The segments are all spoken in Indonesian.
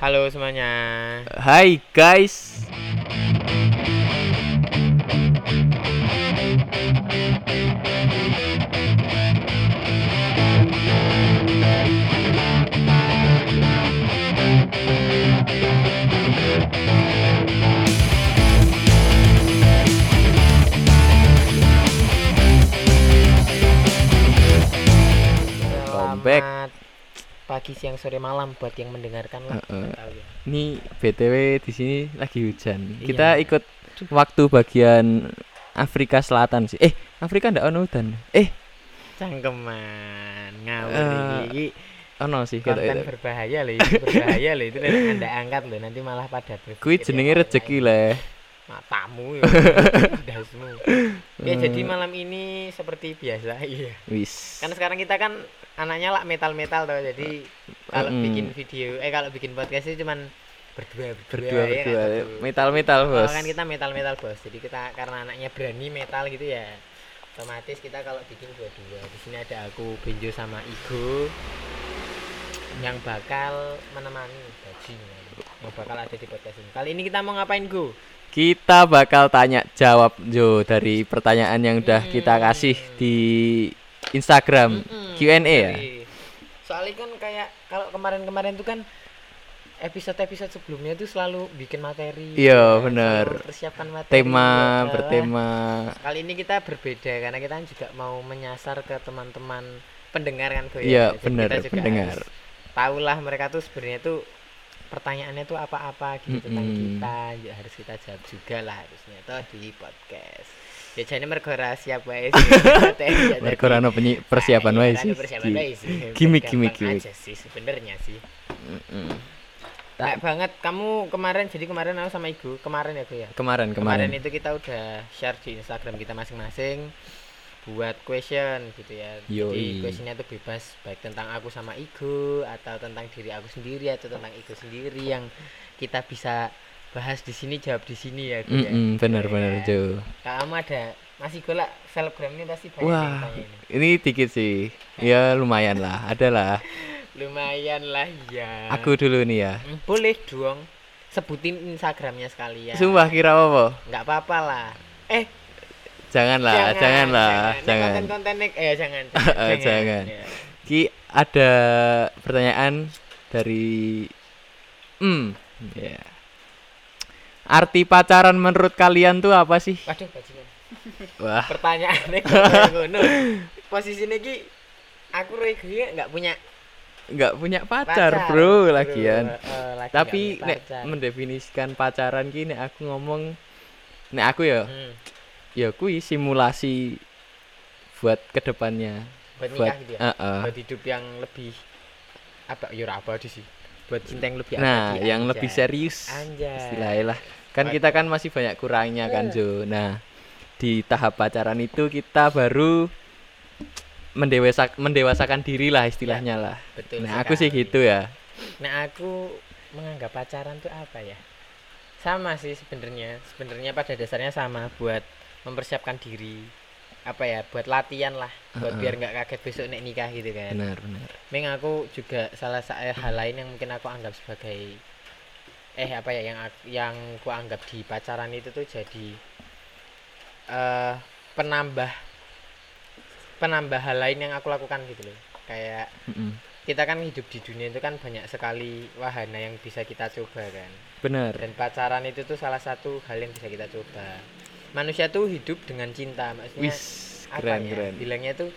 Halo semuanya. Hai guys. Pagi, siang, sore, malam buat yang mendengarkan lah. Tahu ya. Ini BTW di sini lagi hujan. Iya. Kita ikut waktu bagian Afrika Selatan sih. Eh, Afrika ndak ono hujan. Eh, Cangkeman ngawur Eh, iki. ono sih Konten itu. berbahaya loh, ini berbahaya loh itu nanti anda angkat loh nanti malah pada berpikir Kuwi yang jenenge rezeki lain-lain. le. matamu ya dasmu ya jadi malam ini seperti biasa iya Wis. kan sekarang kita kan anaknya lah metal metal tuh jadi kalau Mm-mm. bikin video eh kalau bikin podcast itu cuman berdua berdua, Berdua ya berdua. nggak satu. Metal-metal, Oh, Bos. kan kita metal metal bos jadi kita karena anaknya berani metal gitu ya otomatis kita kalau bikin dua dua di sini ada aku Benjo sama Igo yang bakal menemani bajingan yang bakal ada di podcast ini kali ini kita mau ngapain Go Kita bakal tanya jawab Jo dari pertanyaan yang udah kita Hmm. kasih di Instagram Mm-mm, Q&A ya. soalnya kan kayak kalau kemarin-kemarin tuh kan episode-episode sebelumnya tuh selalu bikin materi Iya, ya, bener. selalu mempersiapkan materi Tema ya. bertema. kali ini kita berbeda karena kita juga mau menyasar ke teman-teman pendengar kan Go, Iya, kita juga pendengar. tahulah mereka tuh sebenarnya tuh pertanyaannya tuh apa-apa gitu tentang Mm-mm. kita ya harus kita jawab juga lah harusnya toh di podcast ya jadi mergo rahasia wae sih. Ya, Mereka ora ono penyi- persiapan wae sih. persiapan wae sih. Gimik gimik gimik. aja sih sebenarnya sih. Baik banget kamu kemarin jadi kemarin aku sama ibu kemarin ya Bu ya Kemarin kemarin kemarin. itu kita udah share di Instagram kita masing-masing buat question gitu ya jadi Yoi. questionnya itu bebas baik tentang aku sama Igo atau tentang diri aku sendiri atau tentang Igo sendiri yang kita bisa bahas di sini jawab di sini ya Gu, ya Mm-mm, bener Gitu bener ya. Jo. kamu ada masih golak selebgram ini pasti banyak Wah, ini ini dikit sih. Ya lumayan lah, ada lah. lumayan lah ya Aku dulu nih ya. Hmm, boleh dong sebutin Instagramnya sekalian Sumpah kira apa? nggak apa-apa lah eh Janganlah, janganlah, Ini jangan. konten-konten nek- eh jangan Eh, jangan. Ya. Ki ada pertanyaan dari Hmm, ya. Arti pacaran menurut kalian tuh apa sih? waduh bajingan Wah, pertanyaannya ngono posisinya ki aku regi nggak punya nggak punya pacar, Bro, lagian. Eh, lagi Tapi nggak punya nek pacar. mendefinisikan pacaran ki nek aku ngomong nek aku ya, Hmm, ya kui simulasi buat ke depannya. buat Buat nikah gitu ya Heeh. buat hidup yang lebih apa ya abadi sih buat cinta yang lebih Nah, yang lebih serius Anjay. istilahnya lah. Kan kita kan masih banyak kurangnya kan, Jo. Nah, di tahap pacaran itu kita baru mendewasa mendewasakan diri lah istilahnya lah. betul Nah, aku sih gitu ya. Nah aku menganggap pacaran tuh apa ya? Sama sih sebenarnya. Sebenarnya pada dasarnya sama buat mempersiapkan diri. Apa ya? Buat latihan lah. Buat Heeh. biar nggak kaget besok nek nikah gitu kan. Benar, benar. Meng aku juga salah satu hal lain yang mungkin aku anggap sebagai eh apa ya yang yang ku anggap di pacaran itu tuh jadi eh penambah penambah hal lain yang aku lakukan gitu loh. Kayak Mm-mm. kita kan hidup di dunia itu kan banyak sekali wahana yang bisa kita coba kan Benar. dan pacaran itu tuh salah satu hal yang bisa kita coba manusia tuh hidup dengan cinta maksudnya Wis, apa keren, ya keren. bilangnya tuh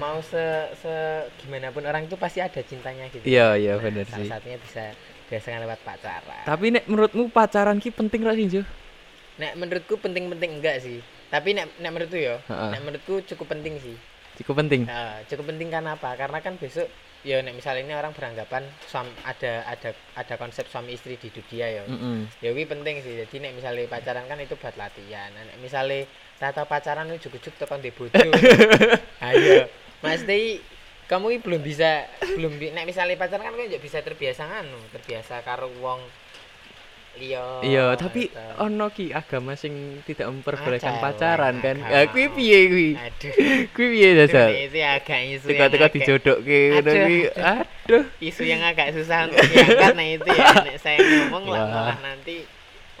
mau se, se gimana pun orang itu pasti ada cintanya gitu Iya, iya Nah, benar salah sih. satunya bisa biasanya lewat pacaran Tapi nek menurutmu pacaran ki penting gak sih, Jo? nek menurutku penting-penting enggak sih tapi nek nek menurutku ya nek menurutku cukup penting sih Cukup penting. Nah, cukup penting karena apa? Karena kan besok ya nek misalnya ini orang beranggapan suam, ada ada ada konsep suami istri di hidup dia ya. Mm-mm. Ya kuwi penting sih. Jadi nek misalnya pacaran kan itu buat latihan. Nah, nek misalnya tata pacaran ujuk-ujuk tekan di bojo. Ayo. Mas Tei kamu ini belum bisa belum bi- nek misalnya pacaran kan kan bisa terbiasa nganu, terbiasa karo wong liya. Iya, tapi atau- ono ki agama sing tidak memperbolehkan pacaran kan. Ya kuwi piye kuwi? aduh. Kuwi piye dasar? Itu agak isu Teka-teka dijodokke ngono Aduh, kuwi. aduh. Isu yang agak susah untuk diangkat nah itu ya nek saya ngomong lah malah nanti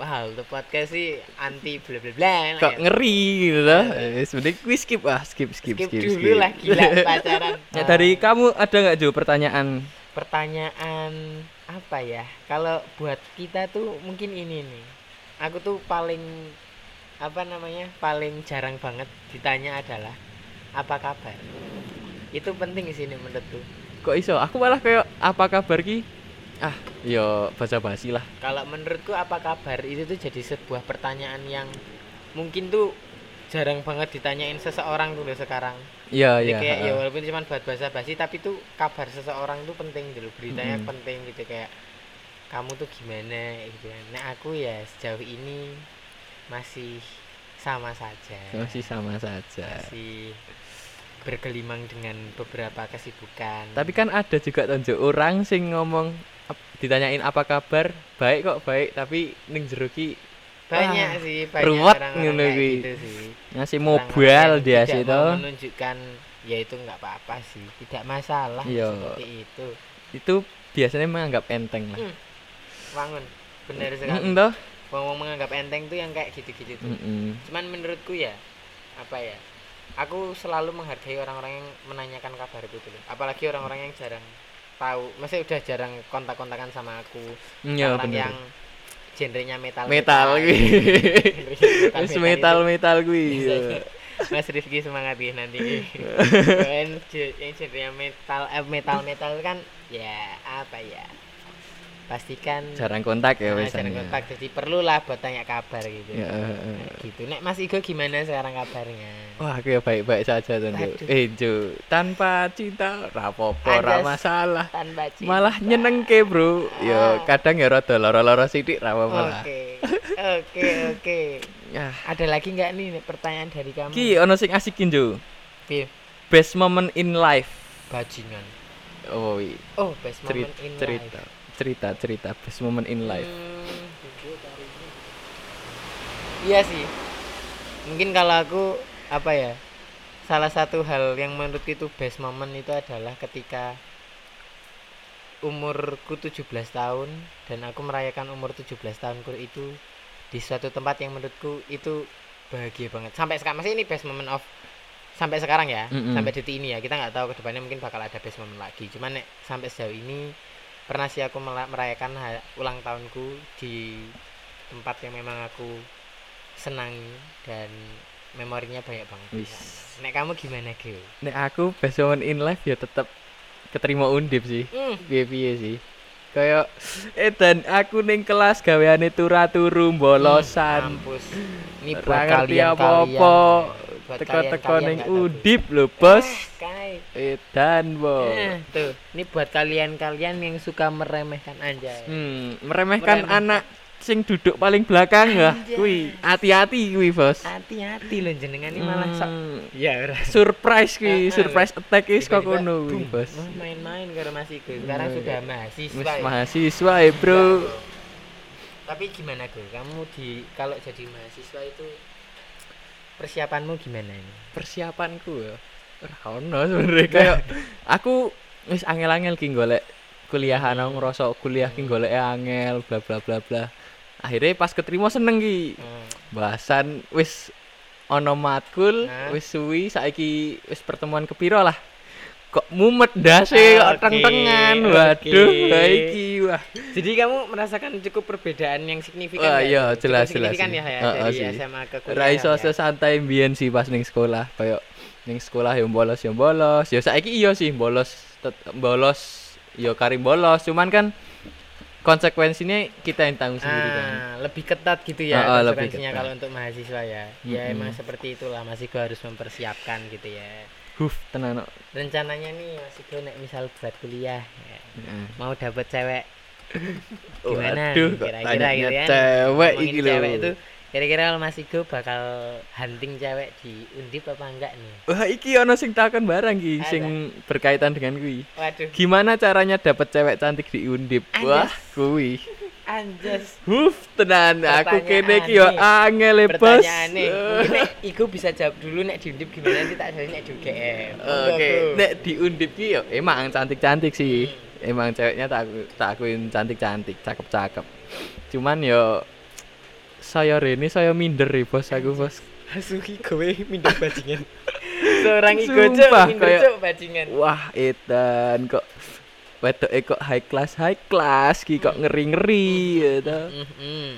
wah untuk podcast sih anti bla bla bla Kok ya. ngeri gitu loh. Eh, Sebenarnya gue skip ah, skip skip skip, skip. dulu lah gila pacaran Ya, dari kamu ada nggak Jo pertanyaan? pertanyaan apa ya kalau buat kita tuh mungkin ini nih aku tuh paling apa namanya paling jarang banget ditanya adalah apa kabar itu penting sih ini menurutku Kok iso? Aku malah kayak apa kabar ki? Ah, yo bahasa basi lah. kalau menurutku apa kabar itu tuh jadi sebuah pertanyaan yang mungkin tuh jarang banget ditanyain seseorang tuh sekarang Iya, iya. kayak ya walaupun cuma buat bahasa basi tapi tuh kabar seseorang tuh penting dulu beritanya Mm-mm. penting gitu kayak kamu tuh gimana gitu kan. Nah aku ya sejauh ini masih sama saja. Masih sama saja. Masih bergelimang dengan beberapa kesibukan. Tapi kan ada juga tonjok orang sing ngomong ditanyain apa kabar, baik kok baik, tapi ning jero ki banyak ah, sih banyak ruwet ngono kuwi. gitu sih. ngasih mobile yang dia sih toh. menunjukkan ya itu nggak apa-apa sih, tidak masalah Iya. seperti itu. Itu biasanya menganggap enteng lah. Hmm. Wangun, benar sekali. Mm toh? Wong-wong menganggap enteng tuh yang kayak gitu-gitu tuh. Mm-mm. Cuman menurutku ya apa ya? Aku selalu menghargai orang-orang yang menanyakan kabarku dulu. Apalagi orang-orang yang jarang tahu, masih udah jarang kontak-kontakan sama aku. Iya orang bener. yang genrenya metal. Metal Wis metal itu. metal kuwi. Biasanya. Mas Rifki semangat ya nanti. Yang genrenya metal eh, metal metal kan ya apa ya? Pastikan Jarang kontak ya Nah, jarang kontak jadi perlulah buat tanya kabar gitu Ya. Nah, gitu nek Mas Igo gimana sekarang kabarnya Wah, aku ya baik-baik saja. Aduh. Eh, Jo, tanpa cinta ora Ada- masalah. tanpa cinta Malah nyenengke, Bro. Ya Ah. kadang ya rada lara-lara sithik ra lah. oke oke oke Ya. ada lagi nggak nih pertanyaan dari kamu Ki ono sing asikin, Jo. Piye? Best moment in life. bajingan Oh, wi. oh best Cerita, moment in cerita, life cerita, cerita best moment in life. Hmm, iya sih. Mungkin kalau aku apa ya salah satu hal yang menurut itu best moment itu adalah ketika umurku 17 tahun dan aku merayakan umur 17 tahunku itu di suatu tempat yang menurutku itu bahagia banget. Sampai sekarang masih ini best moment of sampai sekarang ya Mm-mm. sampai detik ini ya. Kita nggak tahu ke depannya mungkin bakal ada best moment lagi. Cuman nek, sampai sejauh ini pernah sih aku merayakan ulang tahunku di tempat yang memang aku senangi dan memorinya banyak banget Wis. nek kamu gimana Gil? Nek aku best moment in life ya tetap keterima undip sih. Hmm, piye-piye sih kayak eh dan aku ning kelas gaweane turu bolosan mampus ini Ora buat kalian apa-apa. buat teko-teko ning tahu. undip lho bos Kai. Edan bo. Eh, tuh ini buat kalian-kalian yang suka meremehkan anjay. Hmm, meremehkan Meremehkan. anak sing duduk paling belakang ya. Kuwi hati-hati kuwi bos. Hati-hati loh jenengan ini malah sok Hmm, ya ora. Surprise Ah, kuwi ah, surprise attack wis kok kono kuwi bos. Main-main karo Mas Igo. Sekarang Hmm. sudah mahasiswa ya. mahasiswa ya bro. Tapi gimana Go? Kamu di kalau jadi mahasiswa itu persiapanmu gimana ini? Persiapanku ya ono sebenarnya kayak aku wis angel-angel ki golek kuliahan aku ngerasa kuliah ki golek angel bla bla bla bla akhirnya pas keterima seneng ki Hmm. bahasan wis ono matkul Nah. wis suwi saiki wis pertemuan kepiro lah kok mumet dase Ah, kok oke, teng-tengan waduh baiki wah jadi kamu merasakan cukup perbedaan yang signifikan Wah, nggak? iya, Cukup jelas, signifikan jelas ya, sih. ya Heeh, dari. SMA ke kuliah Ra iso ya. sesantai mbiyen sih pas ning sekolah kayak ning sekolah ya bolos ya bolos ya saiki iya sih bolos bolos ya karim bolos cuman kan konsekuensinya kita yang tanggung sendiri kan Ah, lebih ketat gitu ya ah, lebih konsekuensinya kalau untuk mahasiswa ya. Ya Mm-mm. emang seperti itulah masih gua harus mempersiapkan gitu ya. huf tenan no. Rencananya nih masih gue nek misal buat kuliah ya, Heeh. mau dapet cewek gimana Waduh, kira-kira gitu kan cewek iki cewek itu kira-kira kalau Mas Igo bakal hunting cewek di undip apa enggak nih Wah, iki ono sing takon barang ki sing berkaitan dengan kuwi. waduh Gimana caranya dapat cewek cantik di Undip? Anjas. Wah, kuwi. anjas Huf, tenan aku kene ki yo angel e, bos. nek Igo bisa jawab dulu nek di undip gimana nanti tak jawab nek di UGM Oke, nek di Undip ki yo emang cantik-cantik sih. emang ceweknya tak aku tak akuin cantik-cantik, cakep-cakep. Cuman yo saya Rene saya minder ya bos aku bos. Hasuki kowe minder bajingan. Seorang Sumpah, minder kayak- cuk bajingan. Wah edan kok wedok kok high class high class ki kok ngeri-ngeri ya toh. Mhm.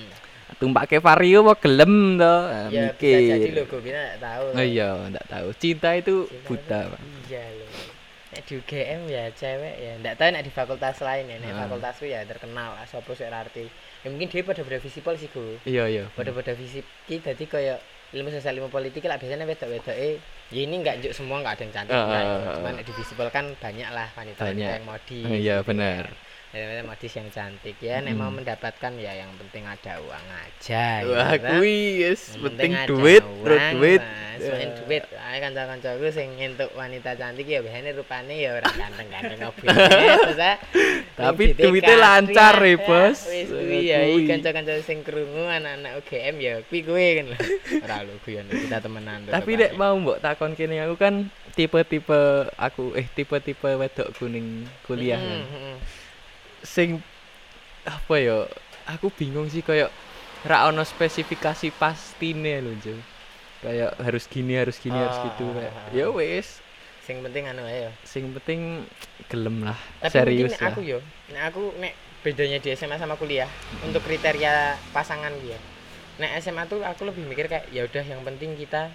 Tumpake vario apa gelem toh. Ah, Ya bisa jadi mikir. lo gue nggak tahu. Oh iya, tahu. Cinta itu Cinta buta, itu- Pak. Iya. Nek di UGM ya cewek ya, ndak tahu nek di fakultas lain ya, nek Ah. fakultasku ya terkenal lah sopo ora arti. Ya mungkin dia pada pada visipol sih gue. Iya, iya. Pada pada visip ki dadi kaya ilmu sosial ilmu politik lah biasanya wedok-wedoke ya ini enggak juk semua enggak ada yang cantik ah, ya. ah, cuman ah. di visipol kan banyak lah wanita Banyak. yang modis Ah, iya, benar. Wanita modis yang cantik ya nek mau mendapatkan ya yang penting ada uang aja Wah, gitu kan. kuwi yes, penting duit, uang, duit. Selain Ya. duit, ae kanca-kancaku sing entuk wanita cantik ya biasanya rupane ya ora ganteng-ganteng opo. Terus ah, Tapi duitnya lancar ya, Bos. Wis kuwi ya kuwi. iki kanca-kanca sing krungu anak-anak UGM ya kuwi kuwi kan. Ora lho guyon kita temenan. Tapi nek mau mbok takon kene aku kan tipe-tipe aku eh tipe-tipe wedok kuning kuliah Mm, kan. mm, mm. Sing apa ya? Aku bingung sih kayak ra ono spesifikasi pastine lho, Jo. Kayak harus gini, harus gini, harus Ah, gitu. Kayak, ah. ya wis, Sing penting anu ya. sing penting gelem lah, Tapi serius lah. aku yo, nek aku nek bedanya di SMA sama kuliah untuk kriteria pasangan dia. Nek SMA tuh aku lebih mikir kayak ya udah yang penting kita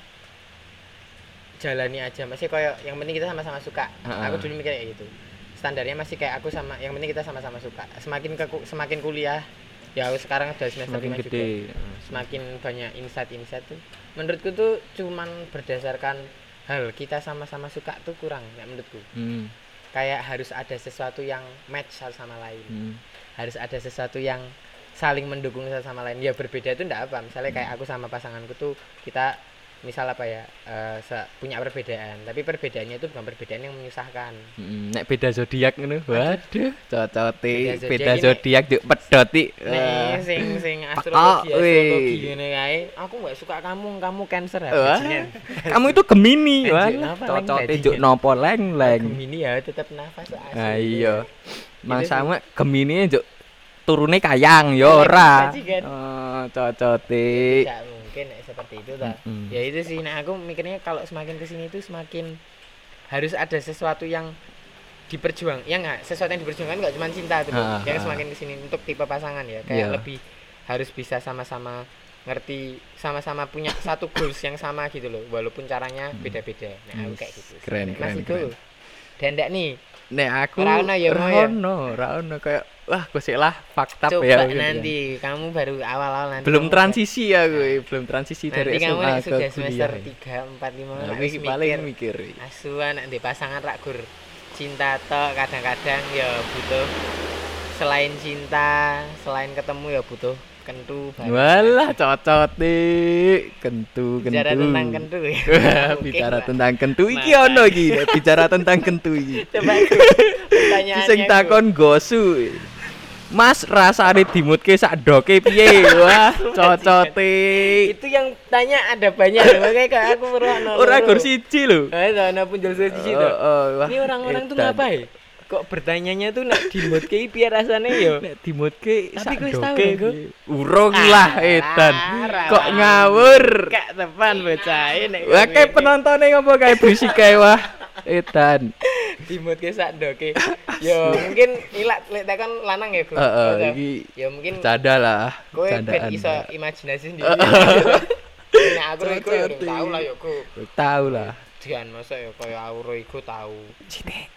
jalani aja masih kayak yang penting kita sama-sama suka. Heeh. Aku dulu mikir kayak gitu. Standarnya masih kayak aku sama yang penting kita sama-sama suka. Semakin ke semakin kuliah ya aku sekarang udah semester Semakin 5 juga gede. semakin banyak insight-insight tuh menurutku tuh cuman berdasarkan hal kita sama-sama suka tuh kurang ya menurutku Hmm. kayak harus ada sesuatu yang match satu sama lain hmm. harus ada sesuatu yang saling mendukung satu sama lain ya berbeda itu enggak apa misalnya kayak aku sama pasanganku tuh kita misal apa ya eh, se- punya perbedaan tapi perbedaannya itu bukan perbedaan yang menyusahkan Mm, nek beda zodiak ngono. Waduh, cocote Beda zodiak beda ini- zodiak juk pedoti. nih sing sing astrologi ngene kae aku nggak suka kamu kamu cancer ya kamu itu Gemini, Anjir, wah. leng bajingan? juk nopo leng-leng. Gemini ya tetap nafas asli. Ah iya. Mang Itu sih. sama Gemini juk turune kayang ya Leng, ora. Oh, cocote. Mungkin seperti itu ta Mm-mm. ya itu sih nah aku mikirnya kalau semakin ke sini itu semakin harus ada sesuatu yang diperjuang ya nggak sesuatu yang diperjuangkan nggak cuma cinta tuh Ah, yang ah. semakin ke sini untuk tipe pasangan ya kayak Iya. lebih harus bisa sama-sama ngerti sama-sama punya satu goals yang sama gitu loh walaupun caranya beda-beda nah aku kayak gitu keren, keren, Igo, keren. dan ndak nih Nek aku Ora ono ya, mau ya? ono, ora ono kayak wah gosek lah fakta coba ya. gitu kan. nanti kamu baru awal-awal nanti Belum kamu transisi ya gue, belum transisi nanti dari kamu SMA nek ke sudah semester ya. tiga empat lima Nah, harus wih, paling mikir asuhan nek di pasangan rak gur cinta tok kadang-kadang ya butuh selain cinta selain ketemu ya butuh kentu bareng. Walah cocot deh, kentu kentu. bicara tentang kentu ya Oke, bicara tentang kentu iki ono iki, bicara tentang kentu iki. coba pertanyaannya Sing takon gosu. Mas rasane dimutke sak doke piye? Wah, cocote. itu yang tanya ada banyak makanya kayak aku merono Ora gur siji lho. eh ana punjul siji Oh, tuh oh, wah, ini orang-orang tuh ngapain kok bertanyanya tuh nak dimut ke piye rasane yo Nek dimutke sak doke ya? Urung lah edan. Alah, Kok ngawur? Kak tepan bocah nek Wah, kayak penontonnya ngopo kayak berisik kayak wah. Edan. dimut ke sak doke yo mungkin ilak lek tekan lanang ya bro Heeh, Betul. iki ya mungkin bercanda lah. kowe ben iso imajinasi sendiri Nek aku iku ya urung Ti. tau lah yo ku Tahu lah. Dian masa ya kaya auro iku tau Cine.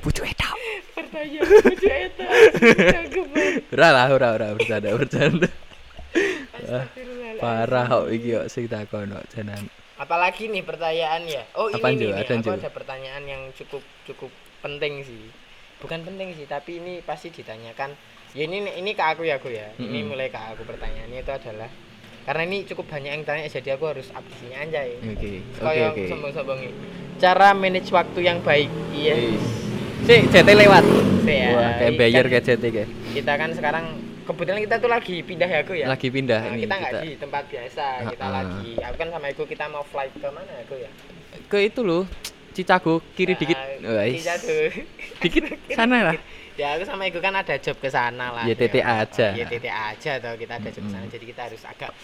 Pucuk edok. pertanyaan lucu eta. Ora lah, ora ora bercanda bercanda. Parah kok iki kok sing takon kok jenan. Apalagi nih pertanyaan ya oh ini Apaan, nih, Jo? nih, Ada, aku ada pertanyaan yang cukup cukup penting sih bukan penting sih tapi ini pasti ditanyakan ya ini ini ke aku ya aku ya ini Mm-mm. mulai ke aku pertanyaannya itu adalah karena ini cukup banyak yang tanya jadi aku harus update aja ya Oke. Oke kayak oke. sombong-sombong ini. cara manage waktu yang baik iya Si, CT lewat. Sih, ya. Wah, kayak Ini kan kayak CT kayak. kita kan sekarang kebetulan kita tuh lagi pindah ya aku ya Lagi pindah Nah, ini kita nggak di tempat biasa kita lagi aku kan sama aku kita mau flight ke mana aku ya ke itu loh Cicago kiri dikit. Ah, Wais. Cicago. Dikit sana lah. ya aku sama Igu kan ada job ke sana lah. YTT Ya, aja. YTT aja toh kita ada job ke sana Mm. jadi kita harus agak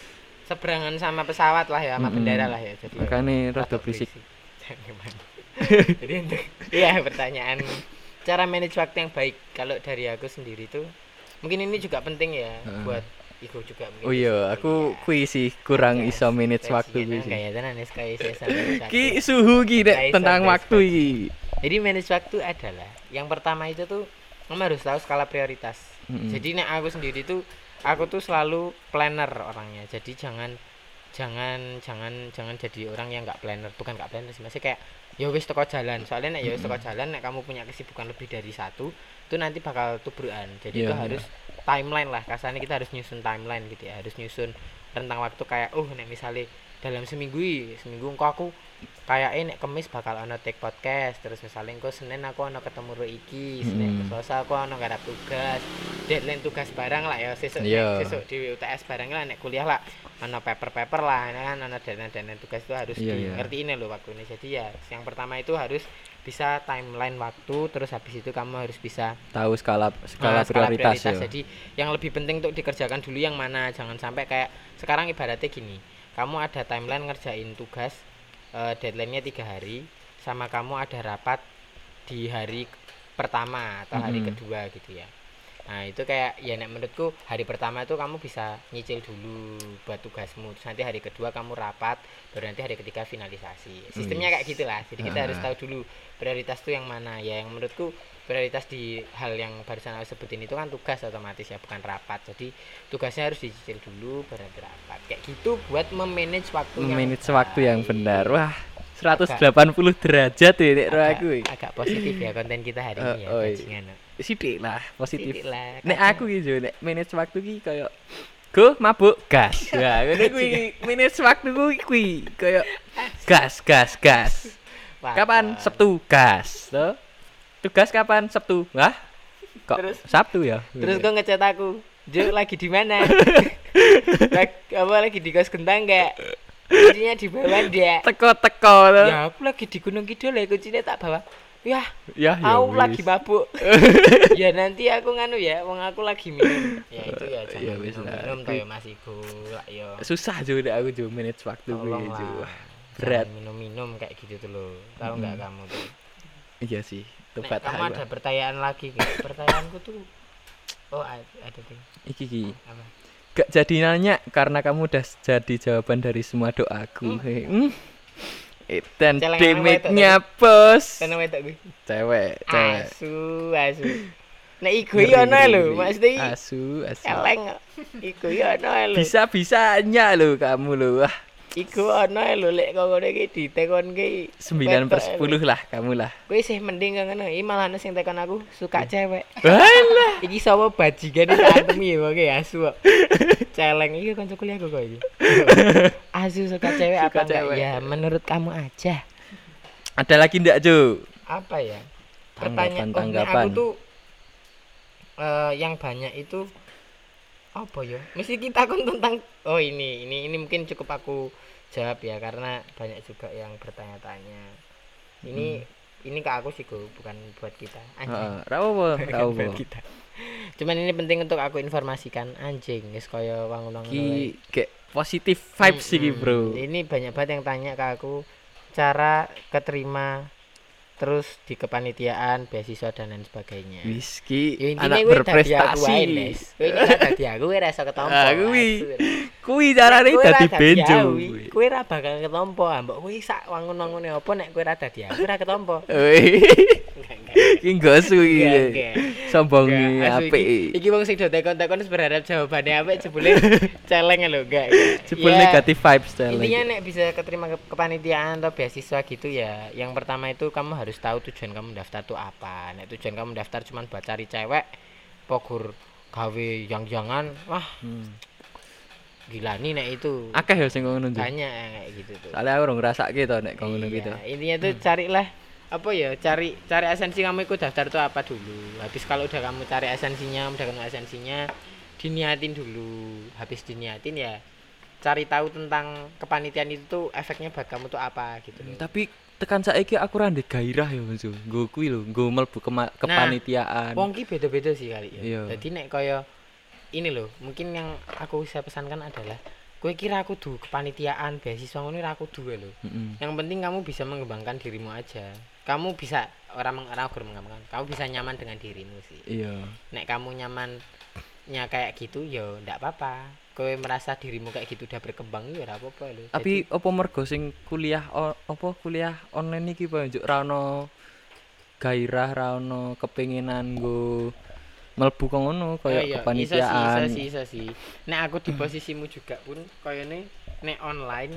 seberangan sama pesawat lah ya sama Mm-mm. bendera lah ya. Jadi ya, Makanya rada rada berisik. Jadi untuk iya pertanyaan cara manage waktu yang baik kalau dari aku sendiri tuh mungkin ini juga penting ya Heeh. buat Igu juga mungkin Oh iya, aku Iya. kui sih kurang Oke, iso manage waktu kuwi sih. kayak tenan wis kayak saya sampai Ki suhu ki Dek, tentang waktu iki. Jadi manage waktu adalah yang pertama itu tuh kamu harus tahu skala prioritas. Mm-mm. Jadi nek aku sendiri tuh aku tuh selalu planner orangnya. Jadi jangan jangan jangan jangan jadi orang yang nggak planner, bukan nggak planner sih, masih kayak ya wis teko jalan. Soalnya nek ya wis teko jalan nek kamu punya kesibukan lebih dari satu, itu nanti bakal tubrukan. Jadi Iya, itu iya. harus timeline lah. Kasarnya kita harus nyusun timeline gitu ya, harus nyusun rentang waktu kayak oh nek misalnya dalam seminggu seminggu engko aku kayak nek kemis bakal ono take podcast terus misalnya engko senin aku ono ketemu ro iki senin Hmm. selasa aku ono garap tugas deadline tugas barang lah ya sesuk Iya. sesuk di UTS barang lah nek kuliah lah ono paper paper lah ini kan ono deadline deadline tugas itu harus Iya, di iya. ngerti ini loh waktu ini jadi ya yang pertama itu harus bisa timeline waktu terus habis itu kamu harus bisa Tahu skala skala Nah, skala prioritas ya. Jadi yang lebih penting untuk dikerjakan dulu yang mana. Jangan sampai kayak sekarang ibaratnya gini. Kamu ada timeline ngerjain tugas eh, deadline-nya tiga hari, sama kamu ada rapat di hari pertama atau hari Mm-mm. kedua gitu ya. Nah itu kayak ya nek menurutku hari pertama itu kamu bisa nyicil dulu buat tugasmu. Terus nanti hari kedua kamu rapat, baru nanti hari ketiga finalisasi. Sistemnya kayak gitulah. Jadi kita harus Ah. tahu dulu prioritas tuh yang mana ya. Yang menurutku prioritas di hal yang barusan aku sebutin itu kan tugas otomatis ya bukan rapat jadi tugasnya harus dicicil dulu baru nanti rapat kayak gitu buat memanage waktu Manage waktu yang benar. Wah, Agak- 180 derajat ya nek agak, aku. agak positif ya konten kita hari ini ya Eh, oh, iya. bajingan Sithik lah, positif. Lah Nek aku iki yo nek manage waktu ki koyo go mabuk gas. Wah, ngene kuwi manage waktu kuwi kuwi koyo gas gas gas. Kapan. Sabtu gas. Tuh. Tugas kapan Sabtu? Wah. Kok Terus- Sabtu ya? terus kau ngechat aku Jo lagi di mana Lag- apa lagi di kos kentang enggak kuncinya di bawah dia teko-teko tuh. ya aku lagi di gunung kidul ya kuncinya tak bawa ya Ya, ya aku wis. lagi mabuk ya nanti aku nganu ya wong aku lagi minum ya itu ya jangan Ya minum, lah. minum toh ya masih gula ya Susah juga aku juga manage waktu lah berat. minum minum kayak gitu tuh loh tahu nggak Mm. kamu tuh Iya sih. Nek, Tepat kamu aku. ada pertanyaan lagi nggak? pertanyaanku tuh oh ada, tuh Iki ki. apa Gak jadi nanya karena kamu udah jadi jawaban dari semua doaku. Hmm. Hmm. Dan Celengan damage-nya bos. Cewek, cewek. asu asu nek iku yo ono lho maksudnya Asu, asu. eleng iku yo ono lho Bisa-bisanya lo kamu lo. Wah, iku ono lho lek kok ngono iki ditekon ki 9 per 10 lah kamu lah. Kowe sih mending kok ngono. Iki malah ana sing tekon aku suka cewek. Walah. Iki sapa bajingan iki antemi ya kok asu kok. Celeng iki kanca kuliahku kok iki. Asu suka cewek Suka apa enggak? cewek. Ya menurut kamu aja. Ada lagi ndak, Jo? Apa ya? Tanggapan, Pertanyaan oh, tanggapan. aku tuh eh yang banyak itu apa ya? Mesti kita kon tentang oh ini ini ini mungkin cukup aku jawab ya karena banyak juga yang bertanya-tanya. Ini ini ke aku sih Go, bukan buat kita. Anjing. Heeh, ra apa, ra Bukan buat apa. kita. Cuman ini penting untuk aku informasikan anjing wis kaya wangun-wangun. Ki kayak positif vibes iki, Bro. Ini banyak banget yang tanya ke aku cara keterima terus di kepanitiaan, beasiswa dan lain sebagainya. Wis ki Ya anak wae, berprestasi. Ini kan dadi aku kowe ra iso ketompo. Ah. Kuwi carane Kowe ra dadi benjo. aku, Kowe ra bakal ketompo, mbok kowe sak wangun-wangune apa nek kowe ra dadi aku ra ketompo. Wih, Enggak, enggak. ki gosu iki. Enggak. Sombong apik. Wong sing do tekon-tekon wis berharap jawabannya apik jebule celeng lho, enggak. Jebul Ya, negatif vibes challenge. Intinya nek bisa keterima ke kepanitiaan atau beasiswa gitu ya, yang pertama itu kamu harus tahu tujuan kamu daftar tuh apa. Nek tujuan kamu daftar cuma buat cari cewek, pogur gawe yang jangan, wah Hmm. gila nih nek itu. Akeh ya sing ngono. Banyak kayak gitu tuh. Soalnya aku ngrasake to nek ngono Iya, gitu. Intinya tuh carilah apa ya cari cari esensi kamu ikut daftar tuh apa dulu habis kalau udah kamu cari esensinya udah kenal esensinya diniatin dulu habis diniatin ya cari tahu tentang kepanitiaan itu tuh efeknya buat kamu tuh apa gitu loh. Tapi tekan saiki aku ra ndek gairah ya Mas. Nggo kuwi lho, nggo mlebu kema- kepanitiaan. Wong ki beda-beda sih kali ya. Iya. Jadi nek kaya ini loh, mungkin yang aku bisa pesankan adalah kowe kira aku kudu kepanitiaan beasiswa ngono ra kudu wae lho. Mm-mm. Yang penting kamu bisa mengembangkan dirimu aja. Kamu bisa orang meng- orang kurang mengembangkan. Kamu bisa nyaman dengan dirimu sih. Iya. Nek kamu nyamannya kayak gitu ya ndak apa-apa. Kowe merasa dirimu kayak gitu udah berkembang ya ora apa-apa lho. Tapi apa mergo sing kuliah o- apa kuliah online iki Pak njuk ra ono gairah ra ono kepinginan nggo mlebu kok ngono kaya iya, kepanitiaan. Iso sih, iso sih. Nek aku di posisimu juga pun kayaknya nek online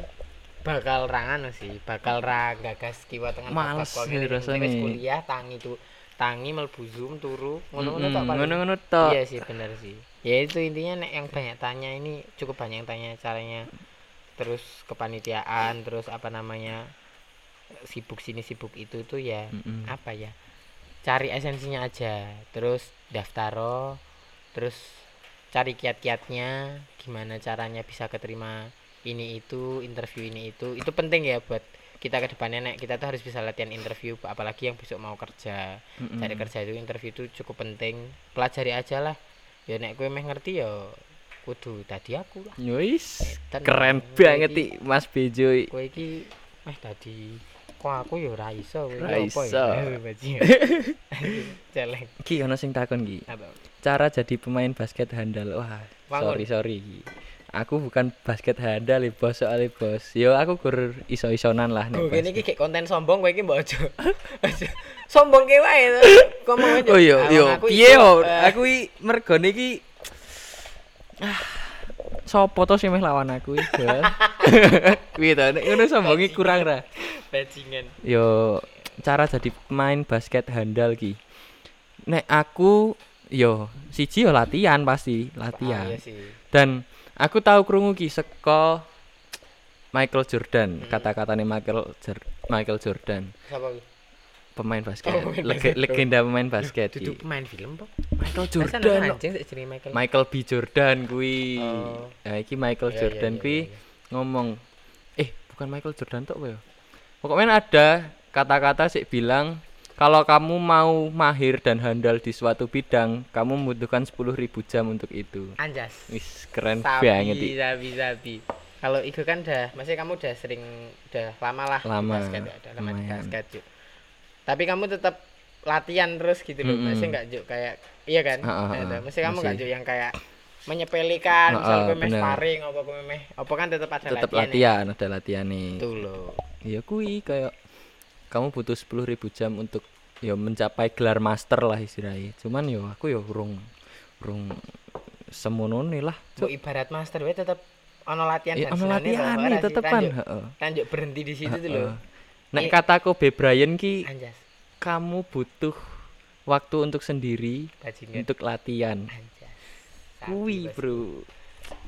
bakal rangan sih, bakal ra gagas kiwa tengah Males kok rasane. Wis kuliah tangi tuh tangi mlebu Zoom turu ngono-ngono Mm-mm, tok. Ngono-ngono tok. Iya sih bener sih. Ya itu intinya nek yang banyak tanya ini cukup banyak yang tanya caranya terus kepanitiaan terus apa namanya sibuk sini sibuk itu tuh ya Mm-mm. apa ya cari esensinya aja. Terus daftaro terus cari kiat-kiatnya gimana caranya bisa keterima ini itu interview ini itu. Itu penting ya buat kita ke depannya nek. Kita tuh harus bisa latihan interview apalagi yang besok mau kerja. Mm-mm. cari kerja itu interview itu cukup penting. Pelajari aja lah. Ya nek gue meh ngerti ya kudu tadi aku lah. Edan, keren banget iki- Mas Bejo. kowe iki meh tadi kok aku ya ora iso kowe Ra iki apa iso. ya bajingan celeng Ki ono sing takon ki. Cara jadi pemain basket handal. Wah, Wangun. sorry sorry. Aku bukan basket handal ya bos soalnya bos. Yo aku gur iso-isonan lah nek. Gue ini kayak konten sombong ini mbak ojo. Sombong kayak wae. Ngomong aja. Oh iya, Awang yo aku piye iso, yo? eh, Aku i mergo niki ah sopo to sing meh lawan aku iki? Kuwi to nek ngono kurang ra. bajingan. Yo cara jadi pemain basket handal ki. Nek aku yo siji yo latihan pasti, Ah, latihan. iya sih. Dan aku tahu krungu ki saka Michael Jordan, Hmm. kata-katanya Michael Jor- Michael Jordan, Siapa pemain basket, Oh, pemain basket. legenda pemain basket. Ki. pemain film po. Michael Jordan. Michael. Michael B Jordan kuwi. Oh. Nah, iki Michael Iya, iya, Jordan iya, kuwi iya. Ngomong eh bukan Michael Jordan tok ya. Pokoknya ada kata-kata sih bilang kalau kamu mau mahir dan handal di suatu bidang, kamu membutuhkan 10.000 jam untuk itu. Anjas. Wis keren Sabi, banget. sabi, sabi. Kalau itu kan udah, maksudnya kamu udah sering, udah lama lah di Lama, basket, ya, udah lama di lumayan. basket Juk. Tapi kamu tetap latihan terus gitu loh, Mm-mm. maksudnya nggak Juk kayak, iya kan? Ah, Nah, ah, Maksudnya kamu nggak masih. Juk yang kayak menyepelekan, Ah, misal gue meh sparring, apa gue meh, apa kan tetap ada Tetap latihan. latihan, ada latihan nih. Itu loh. Ya kui kayak kamu butuh 10.000 jam untuk ya mencapai gelar master lah istilahnya. Cuman yo aku yo urung urung semonone lah. Mbok ibarat master we tetap ono latihan Ya ono latihan nih tetepan, heeh. tanjuk berhenti di situ tuh. Heeh. Nek Iya. kataku Kobe Bryant ki Anjas, kamu butuh waktu untuk sendiri bajingan. untuk latihan. Anjas. Kuwi. Bro.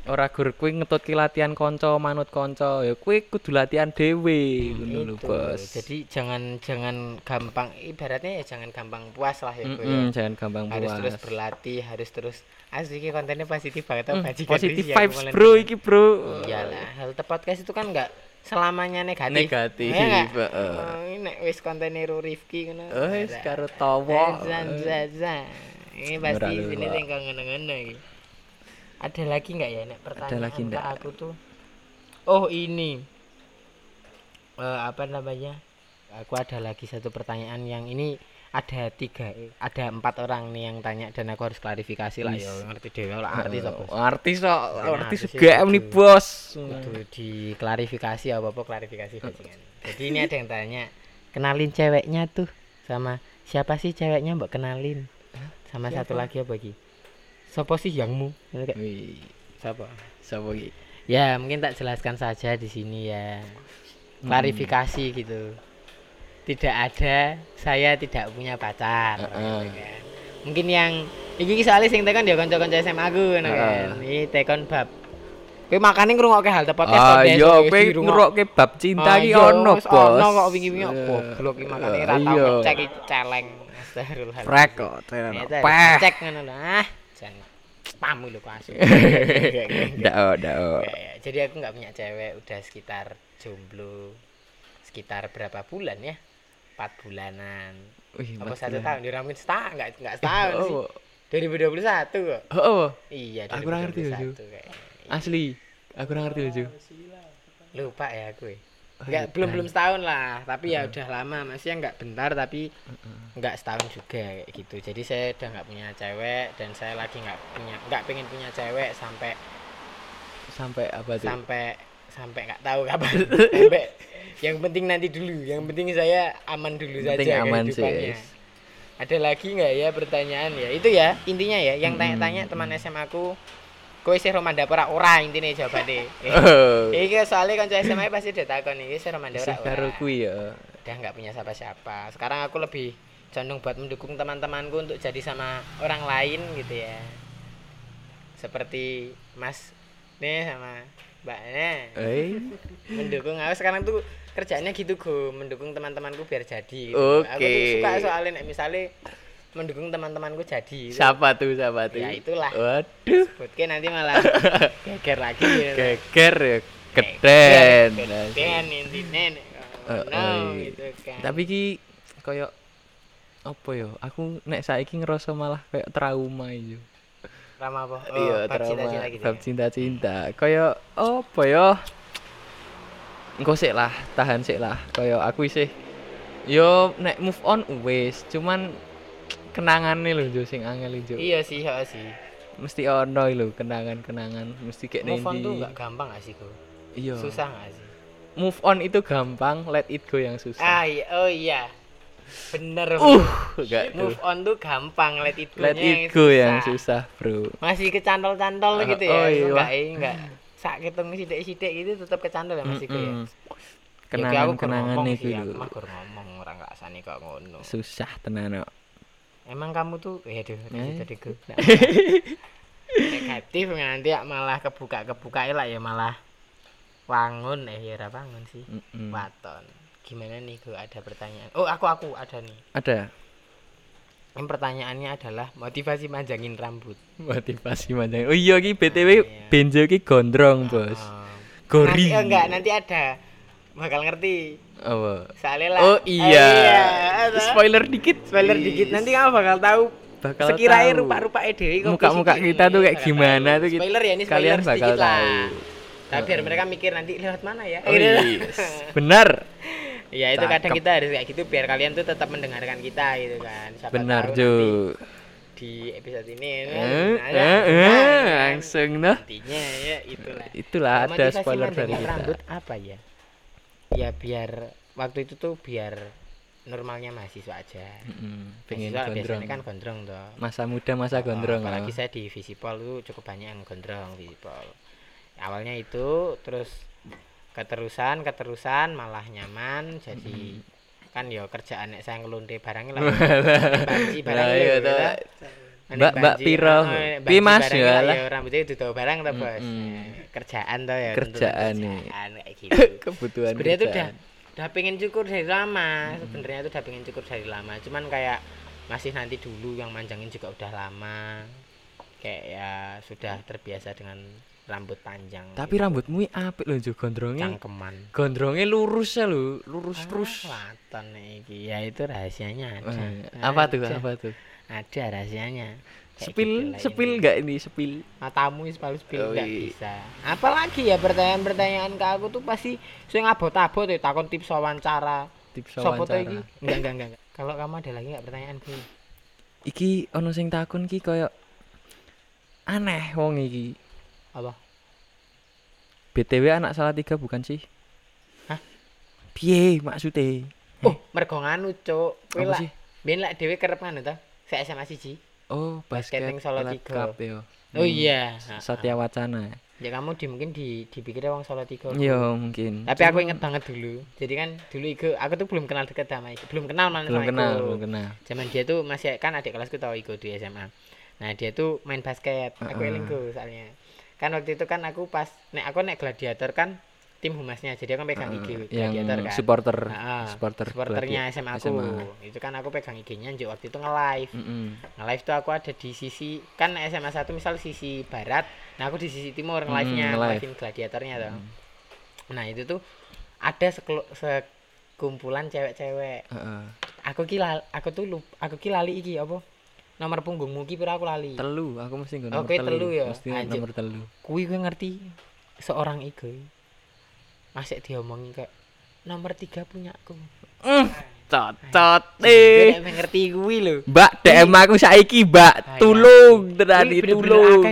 Ora gur kuwi ngetutke latihan kanca manut kanca ya kuwi kudu latihan dhewe ngono lho. Bos. Jadi jangan jangan gampang ibaratnya ya jangan gampang puas lah ya, ya. Mm-mm, jangan gampang Harus puas. terus berlatih, harus terus asli iki kontennya positif banget Hmm, tau bajingan positif aku vibes bro dengar. iki bro Iyalah, hal podcast itu kan enggak selamanya negatif. Negatif, Ya nggak? heeh. Oh, ini nek wis kontennya Ru Rifki ngono. oh wis karo tawa Zan, zan, zan. Ini pasti sini sing ngono-ngono iki. Ada lagi nggak ya nek pertanyaan lagi ke nggak? aku tuh? Oh, ini. Eh apa namanya? Aku ada lagi satu pertanyaan yang ini ada tiga ada empat orang nih yang tanya dan aku harus klarifikasi lah ya ngerti dewe lah artis apa Oh, artis kok artis artis juga itu. nih bos kudu diklarifikasi apa apa klarifikasi bajingan jadi ini ada yang tanya kenalin ceweknya tuh sama siapa sih ceweknya mbak kenalin sama satu Siapa? lagi apa lagi Sopo sih yangmu? Wih, siapa? Siapa iki ya mungkin tak jelaskan saja di sini ya. Klarifikasi gitu. Tidak ada saya tidak punya pacar. Heeh. gitu kan. mungkin yang iki soalnya sing tekon ya kanca-kanca SMA aku ngono Heeh. kan. Iki tekon bab. Kowe makane ngrungokke hal tepat ah iya kowe ngerokke bab cinta iki ono bos ono kok wingi-wingi Eh, goblok iki makane. Ra tau iya. ngecek iki celeng. Astagfirullah Frek kok peh. cek ngono lho ah pamu lho kok asu ndak oh, ndak oh. Ya, ya. Jadi aku nggak punya cewek, udah sekitar jomblo sekitar berapa bulan ya empat bulanan Wih, apa satu bulan. tahun diramin setahun nggak nggak setahun sih Oh, 2021 kok oh, oh, iya Aku kurang ngerti, 2021 Ju. kayaknya. asli. Aku kurang ngerti lucu. lupa ya gue Oh, nggak iya, belum kan. belum setahun lah. Tapi ya udah lama. Maksudnya nggak bentar tapi nggak setahun juga kayak gitu. Jadi saya udah nggak punya cewek dan saya lagi nggak punya nggak pengen punya cewek sampai Sampai apa tuh? sampai sampai nggak tahu kapan. Sampai yang penting nanti dulu. Yang penting saya aman dulu Yang penting saja aman sih, guys. ada lagi nggak ya pertanyaan ya? Itu ya intinya ya yang tanya-tanya teman SMA aku kowe sih romanda ora ora intine jawabannya Oh. Iki soalnya kanca SMA pasti udah takon iki sih romanda ora ora. kuwi ya. Udah nggak punya siapa-siapa. Sekarang aku lebih condong buat mendukung teman-temanku untuk jadi sama orang lain gitu ya. Seperti Mas nih sama Mbak nih Eh. mendukung aku sekarang tuh kerjanya gitu go mendukung temantemanku biar jadi gitu. aku tuh suka soalnya nek misalnya mendukung teman-temanku jadi gitu. Siapa tuh siapa tuh? Ya, itulah. Waduh. Sebutke nanti malah geger lagi gitu. Geger ya. Keden. Keden intinya nek Eh, ngono, eh. gitu kan. Tapi ki koyo apa yo? Aku nek saiki ngerasa malah kayak trauma itu. Rama apa? Oh, iya, trauma. cinta-cinta gitu. Bab ya? cinta-cinta. Kayak apa yo? Engko sik lah, tahan sik lah. Kayak aku sih yo nek move on wis, cuman kenangannya lho Jo sing angel Jo. Iya sih, iya sih. Mesti ono lho kenangan-kenangan, mesti kayak Move on tuh gak gampang gak sih? Iya. Susah gak sih? Move on itu gampang, let it go yang susah. Ah, iya, oh iya. Bener. Uh, tuh. Move on tuh gampang, let it go Let it go yang susah, Bro. Masih kecantol-cantol Ah, gitu ya. oh iya. Enggak, enggak. Sak ketemu sidik-sidik gitu tetap kecantol ya Mas Iko ya. Mm-mm. Ya, kayak itu aku lho. mah gur ngomong orang gak sani kok ngono. Susah tenan kok. Emang kamu tuh ya aduh Eh. tadi gue negatif nanti ya malah kebuka-kebuka lah ya malah wangun eh ya ora wangun sih. Mm-mm. Waton. Gimana nih gue ada pertanyaan. Oh, aku aku ada nih. Ada Yang pertanyaannya adalah motivasi manjangin rambut. motivasi manjang. Oh iya ki BTW Ah, iya. Benjo ki gondrong, Bos. Oh. Gori. Nanti, oh, enggak, nanti ada bakal ngerti. Apa? Soalnya lah. Oh iya. ada. Spoiler dikit. Spoiler dikit nanti kamu bakal tahu bakal sekiranya rupa-rupa kok Muka-muka kita tuh kayak gimana tahu. tuh kita- Spoiler ya ini spoiler kalian bakal sedikit lah. tahu. Tapi biar mereka mikir nanti lewat mana ya. Oh, Gitu. yes. Benar. ya itu kadang Cakep. kita harus kayak gitu biar kalian tuh tetap mendengarkan kita gitu kan. Siapa Benar, nanti di episode ini Eh, nah, eh, nah, eh, nah, langsung noh. Intinya ya itulah. Itulah ada spoiler dari kita. rambut apa ya? Ya biar waktu itu tuh biar normalnya mahasiswa aja. Mm, pengen Mahasiswa gondrong. biasanya kan gondrong toh. Masa muda masa Oh, gondrong. apalagi oh. saya di Visipol itu cukup banyak yang gondrong Visipol. Awalnya itu terus keterusan keterusan malah nyaman jadi kan yo kerjaan nek saya ngelunte barangnya lah. banci Lah, barangnya gitu. Mbak- Mbak Piro. banci Mas, ya lah, yo rambutnya itu barang toh bos. Kerjaan toh ya. Kerjaan nih. kerjaan, kayak gitu. Kebutuhan. Sebenarnya itu udah udah pengen cukur dari lama. Sebenarnya itu udah pengen cukur dari lama. Cuman kayak masih nanti dulu yang manjangin juga udah lama. Kayak ya sudah terbiasa dengan rambut panjang. Tapi rambutmu apik lho Jo gondrongnya. cangkeman. Gondrongnya lurus ya lho, lurus terus. Ah, Waton iki. Ya itu rahasianya ada. Eh, apa tuh? Apa tuh? Ada rahasianya. Kayak Sepil, gitu lah sepil ini. enggak ini sepil? matamu spill Oh, nggak bisa apalagi ya pertanyaan-pertanyaan ke aku tuh pasti sing abot-abot ya takon tips wawancara Tips wawancara. iki? Enggak, enggak, enggak. enggak. Kalau kamu ada lagi enggak pertanyaan Bu? Iki ono sing takon ki koyo aneh wong iki. Apa? BTW anak salah tiga bukan sih? Hah? Piye maksudnya? Oh, mergo nganu, Cuk. Kowe sih? ben lak dhewe kerep nganu ta? Saya SMA siji. Oh, Basket basket ning Solo tiga. Oh Hmm, iya. Satya Wacana. Ya kamu di mungkin di dipikirnya wong Solo tiga. Yo mungkin. Tapi aku inget banget dulu. Jadi kan dulu Igo, aku tuh belum kenal deket sama Igo. Belum kenal malah belum sama kenal, Igo. belum kenal. Zaman dia tuh masih kan adik kelasku tahu Igo di SMA. Nah, dia tuh main basket. Aku Heeh. eling Go soalnya. Kan waktu itu kan aku pas nek aku nek gladiator kan tim humasnya. Jadi aku pegang IG yang gladiator kan. supporter Nah, supporter supporternya Gladi- SMA aku. SMA. Itu kan aku pegang IG-nya waktu itu nge-live. Mm-mm. Nge-live tuh aku ada di sisi kan SMA 1 misal sisi barat. Nah, aku di sisi timur Mm, nge-live-nya, nge-live. nge-live-in gladiatornya tuh. Nah, itu tuh ada sekelo, se kumpulan cewek-cewek. Heeh. Aku ki lal- aku tuh lup, aku ki lali iki apa? Nomor punggungmu ki pira aku lali. Telu, aku mesti nggo nomor kowe telu. telu ya? Mesti Anjir. nomor telu. Kuwi gue ngerti seorang iku. Masih diomongi kayak nomor tiga punyaku. Cocot Gue eh. nek ngerti kuwi lho. Mbak DM aku saiki, Mbak. Tulung, terani tulung.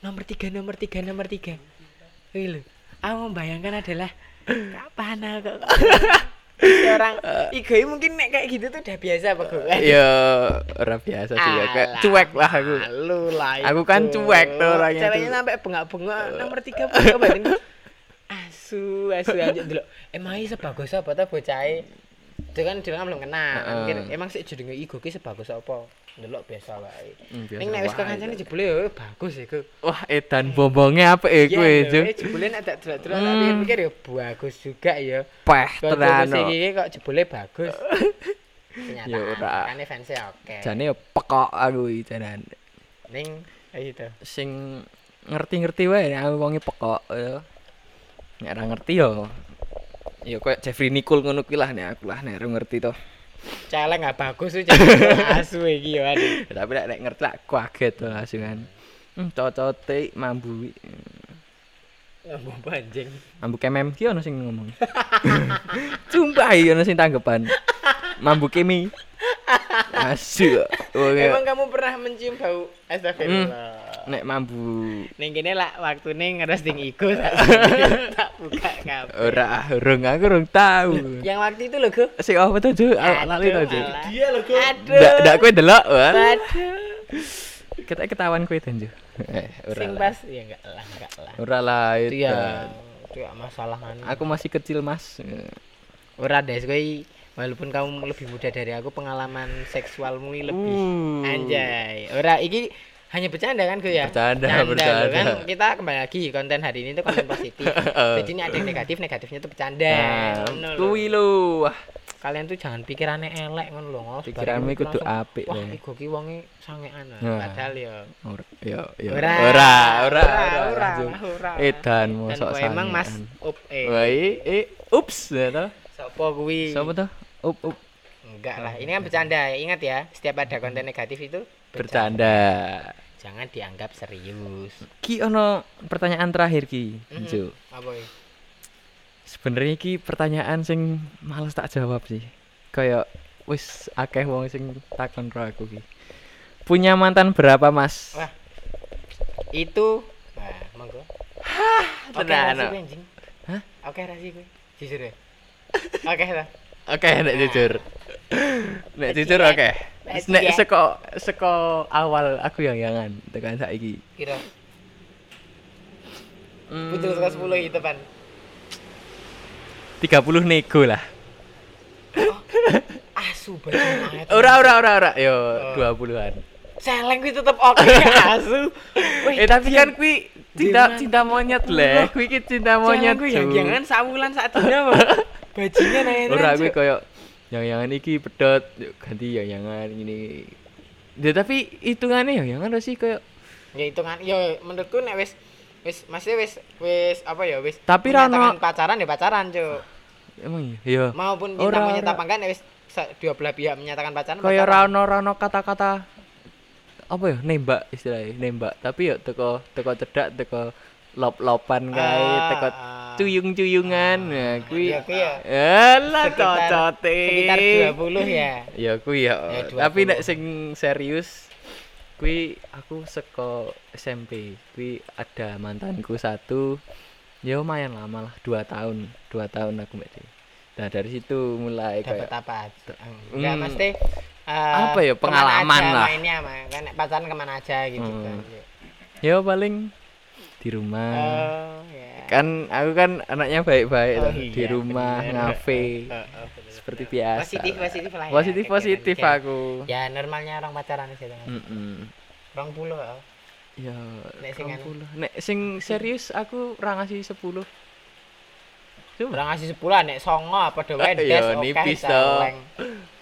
Nomor tiga, nomor tiga, nomor tiga. Kuwi lho. Aku membayangkan adalah kapan aku orang iku mungkin nek kayak gitu tuh udah biasa apa gue Ya, ora biasa sih ya. Kayak cuek lah aku. Lu lah Aku kan cuek tuh orangnya Ceweknya tuh. sampai bengak-bengak nomor tiga bengak. Asu, asu aja dulu. Emang ini sebagus apa tuh bocahe? Itu kan dia kan belum kenal. Heeh. Mungkin emang sih jenenge iku ki sebagus apa? Delok biasa wae. Hmm, Ning nek wis wae. kekancane jebule yo bagus iku. Wah, edan bombongnya apa eh kowe, lho, jebule nek tak delok-delok Hmm. tak pikir yo bagus juga ya. Peh tenan. iki kok jebule bagus. Ternyata Ya ora. kan fansnya oke. Jane ya pekok aku janan. Ning gitu. Sing ngerti-ngerti wae wonge pekok ya. Nek ora ngerti yo. Ya koyo Jeffrey Nicole ngono kuwi lah nek aku lah nek ngerti to. Celeng gak bagus tuh asu iki yo aduh. Tapi nek ngerti lah kaget to langsungan. Hmm, cocote mambu. Ngomong anjing. Mambu kemem ki ono sing ngomong. Sumpah iki ono sing tanggapan. Mambu kemi. Asu. Wong Emang kamu pernah mencium bau astagfirullah? nek mambu Ning kene lah waktune ngeres ding iku tak tak buka kabeh. ora urung aku urung tahu. Yang waktu itu loh, Go. Sing apa to, Ju? Lali to, Ju. Dia loh, Go. Aduh. Ndak kowe delok, wah. Aduh. Kita ketahuan kowe Ju. Eh, Sing pas ya enggak lah, enggak lah. Ora lah Itu itu. ya itu ya masalah anu. Aku masih kecil, Mas. ora deh, kowe walaupun kamu lebih muda dari aku pengalaman seksualmu lebih Uh. anjay. Ora iki hanya bercanda kan gue ya? Bercanda, loh, bercanda. Kan kita kembali lagi konten hari ini tuh konten positif. Jadi ini ada yang negatif, negatifnya tuh bercanda. Nah, lho. Kalian tuh jangan pikirannya elek ngono lho. ngos, Pikiranmu kudu apik Wah, iku ki wonge sangean. ah. Nah. Padahal ya ora yo yo. ora Ora, ora, ora, ora. Edan Dan mosok kok emang Mas sangean. up eh Wah, i- eh, ups ya toh. sapa kuwi? Siapa tuh? Up up Enggak lah, ini kan bercanda. Ingat ya, setiap ada konten negatif itu bercanda. Jangan dianggap serius. Ki ono pertanyaan terakhir ki, Mhm. Ju. Apa? Sebenarnya ki pertanyaan sing males tak jawab sih. Kayak wis akeh wong sing takon karo aku ki. Punya mantan berapa, Mas? Wah. Itu Nah, monggo. Oke, tenan, kuwi, anjing. Hah? Oke, rasi kuwi. Jujur ya. Oke lah. Oke, nek jujur. Nek jujur Bajian. oke. Nek seko seko awal aku yang yangan tekan saiki. Kira ke 10 itu pan. 30 nego lah. Asu bajingan. Ora ora ora ora. Yo, Oh. 20-an. Seleng kuwi tetep oke asu. Wih, Eh tapi kan kui cinta cinta monyet leh. Kui ki cinta monyet. kuwi yang sawulan sak dina apa? Bajingan ae. Ora kuwi koyo yang-yangan iki pedot ganti yang-yangan ini. Ya tapi hitungannya yang-yangan sih koyo Ya hitungan ya menurutku nek wis wis masih wis wis apa ya wis Tapi ra menyatakan ono- pacaran ya pacaran, Cuk. emang iya. Iya. Maupun cinta Ora, apa enggak nek wis dua belah pihak menyatakan pacaran. Pacaran. rano rano kata-kata apa ya nembak istilahnya nembak tapi ya teko teko cedak teko lop-lopan kae Ah, teko ah. cuyung-cuyungan nah kuwi Ya, kuwi ya. Sekitar- cocote Sekitar 20 ya. ya kuwi ya, Ya, tapi 20. nek sing serius kuwi aku seko SMP kuwi ada mantanku satu ya lumayan lama lah dua tahun dua tahun aku mbak nah dari situ mulai Dapat kayak apa? Enggak Hmm. mesti eh, Apa ya, pengalaman aja lah. Mainnya kan pacaran ke mana aja gitu Hmm. kan. ya paling di rumah Oh, ya. kan aku kan anaknya baik-baik Oh, loh, di iya, rumah bener. ngafe oh, bener. Seperti biasa Positif positif lah ya. positif positif weekend. aku Ya normalnya orang pacaran sih kan. Mm-mm. Rong puluh oh. ya Nek sing anu. 20. nek sing serius aku ora ngasih 10 cuma Orang ngasih sepuluh nek songo apa do wae Iya, des oke nipis celeng.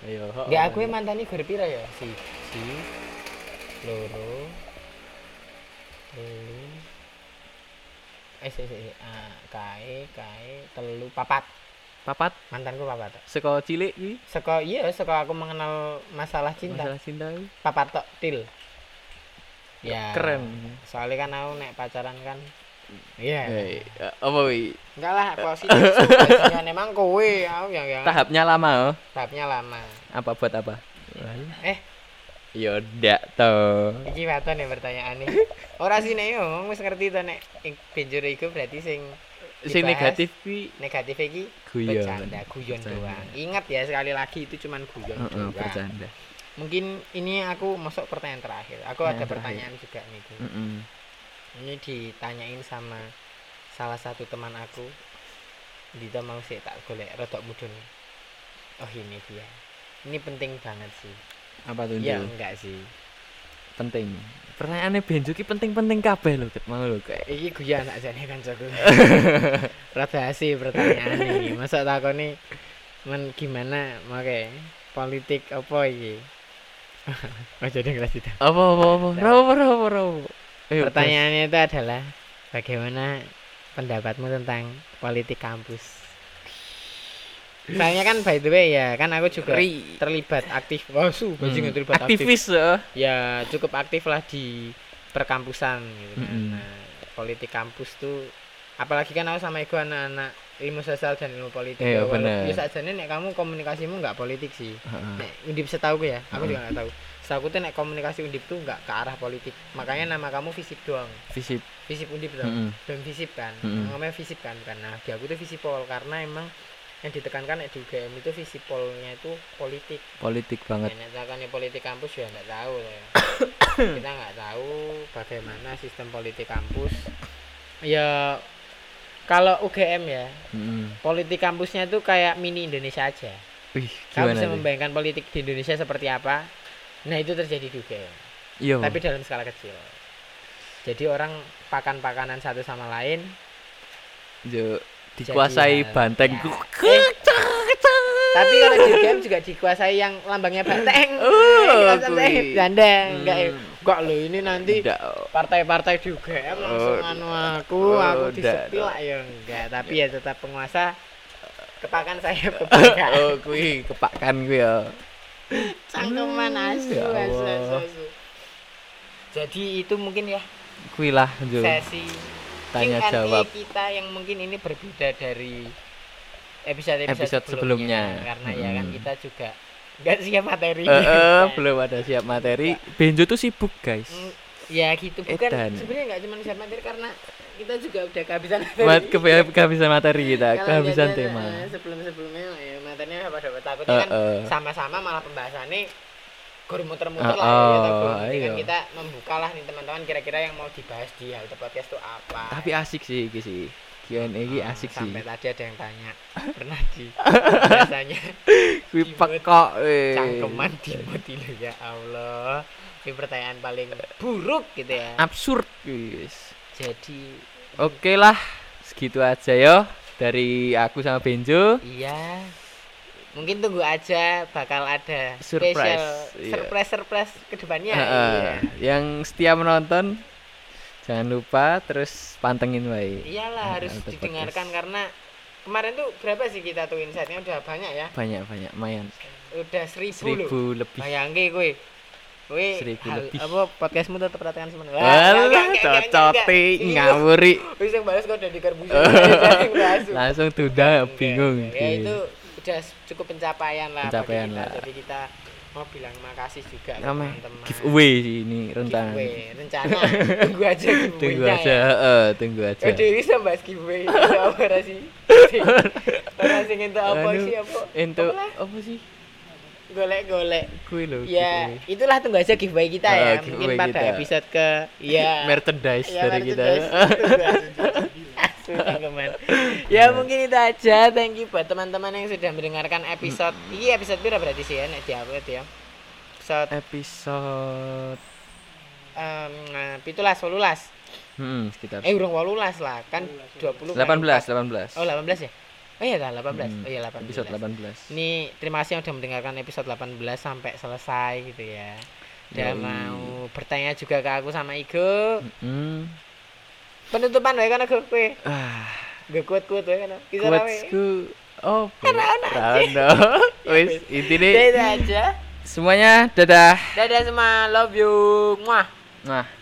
ayo Nggak aku mantani gur pira ya? Siji, loro, telu, eh sih ah, kae kae telu papat Papat mantanku papat saka cilik kuwi saka iya saka aku mengenal masalah cinta masalah cinta kuwi. papat tok til ya Keren. soalnya kan aku nek pacaran kan iya Eh, apa kuwi? enggak lah Biasanya memang kowe aku yang yang Tahapnya lama oh. tahapnya lama Apa buat apa? eh Ya ndak to. iki waton ya pertanyaan nih ora sih nek yo wis ngerti to nek benjur iku berarti sing Sing negatif kuwi negatif iki guyon. bercanda guyon doang ingat ya sekali lagi itu cuman guyon Heeh, doang bercanda. mungkin ini aku masuk pertanyaan terakhir aku Pertanyaan ada terakhir. pertanyaan juga nih Gu. Heeh. ini ditanyain sama salah satu teman aku Dita mau sih tak golek rodok mudun oh ini dia ini penting banget sih Apa tuh? ya enggak sih Penting. Pertanyaannya Benjo ki penting-penting kabeh lho, Ket. Mau lho kayak. iki guyon tak jane kan jago rada asih pertanyaan ini masa takoni men gimana make politik apa iki oh jadi ngelas itu Apa apa apa? Rawo rawo rawo. Pertanyaannya itu adalah bagaimana pendapatmu tentang politik kampus Soalnya kan by the way ya kan aku juga Ri. terlibat aktif wah su Hmm, terlibat aktif Aktivis eh. ya cukup aktif lah di perkampusan gitu kan. Mm-mm. Nah, politik kampus tuh apalagi kan aku sama Ego anak-anak ilmu sosial dan ilmu politik. Iya, ya, bener. ya sajane nek kamu komunikasimu nggak politik sih. Heeh. Nek undip setahu ya, aku Mm. juga nggak tahu. Setahu tuh nek komunikasi undip tuh nggak ke arah politik. Makanya nama kamu visip doang. Visip. Visip undip doang. Heeh. Dan visip kan. Mm-mm. Namanya visip kan karena di aku tuh visipol karena emang yang ditekankan di UGM itu visipolnya itu politik Politik banget. Takane politik kampus ya nggak tahu ya. kita nggak tahu bagaimana sistem politik kampus ya kalau UGM ya Heeh. politik kampusnya itu kayak mini Indonesia aja Wih, kamu bisa membayangkan politik di Indonesia seperti apa nah itu terjadi di UGM Iya. tapi dalam skala kecil jadi orang pakan-pakanan satu sama lain Jo dikuasai Jadi, banteng. ya. Eh, tapi kalau di UGM juga dikuasai yang lambangnya banteng Oh, kita kui. janda enggak ya Hmm. enggak loh ini nanti partai-partai juga ya langsung Oh. anu aku Oh, aku ndak. lah ya enggak tapi ya tetap penguasa kepakan saya kepakan Oh, kuwi kepakan kuwi ya. cangkeman asu Ya asu Allah. asu asu jadi itu mungkin ya Kuwi lah, Jo. sesi Tanya Q&A jawab. kita yang mungkin ini berbeda dari episode-episode Episode sebelumnya. karena ya kan Hmm. kita juga nggak siap materi Eh, eh, belum ada siap materi. Benjo tuh sibuk, guys. Mm, ya gitu bukan sebenarnya nggak cuma siap materi karena kita juga udah kehabisan materi Mat ke- kehabisan materi kita, Kalau kehabisan biasanya, tema. eh, sebelum-sebelumnya ya materinya apa dapat takutnya Eh, kan sama-sama malah pembahasannya gur muter-muter Eh, lah ya, Gur. Ini kan iya. kita membuka lah nih teman-teman kira-kira yang mau dibahas di Halte Podcast itu apa Tapi asik sih iki sih. Q&A iki Ah, asik sih. sampai tadi ada yang tanya pernah di biasanya Kuwi Dimut- pekok cangkeman di dulu ya Allah ini pertanyaan paling buruk gitu ya Absurd, guys. jadi Oke lah, segitu aja ya dari aku sama Benjo. iya mungkin tunggu aja bakal ada Surprise, spesial iya. surprise surprise ke depannya Heeh. iya. Yang setia menonton jangan lupa terus pantengin wae. iyalah harus Untuk didengarkan podcast. karena kemarin tuh berapa sih kita tuh insightnya udah banyak ya Banyak banyak, mayan. udah seribu, loh Seribu lebih. bayangke kowe kowe Seribu hal- lebih. apa podcastmu tetap perhatikan semuanya Walah, cocote ngawuri. wis yang balas kok udah di karbusi Langsung tunda bingung. ya itu udah cukup pencapaian lah Pencapaian kita. lah. jadi kita mau bilang makasih juga teman-teman giveaway sih ini rentan. giveaway rencana tunggu aja giveaway Tunggu aja, heeh, tunggu aja. Dewi bisa bahas giveaway Itu apa sih? Ora sing entuk apa Anu, sih apa? Untuk Apa sih? Golek-golek. Kuwi lho. Ya, giveaway. itulah tunggu aja giveaway kita Ah, ya. giveaway Mungkin pada kita. episode ke ya merchandise ya, dari kita. merchandise. Tunggu aja. Ya mungkin itu aja. Thank you buat teman-teman yang sudah mendengarkan episode. Ini episode berapa berarti sih ya nek diupload ya? Episode Episode em pitulas wolulas. hmm, sekitar Eh urung wolulas lah, kan 20 kan 18, empat. 18. Oh 18 ya? Oh iya dah 18. Hmm, Oh iya 18. Episode 18. Ini terima kasih yang sudah mendengarkan episode 18 sampai selesai gitu ya. Dan Yoi. mau bertanya juga ke aku sama Igo. Hmm. Penutupan wae kan aku kowe. Ah, Gak kuat-kuat wae kan. Bisa rawe. quotesku Oh, Rano. Wis intine Dadah aja. semuanya dadah. Dadah semua, love you. Muah. Nah.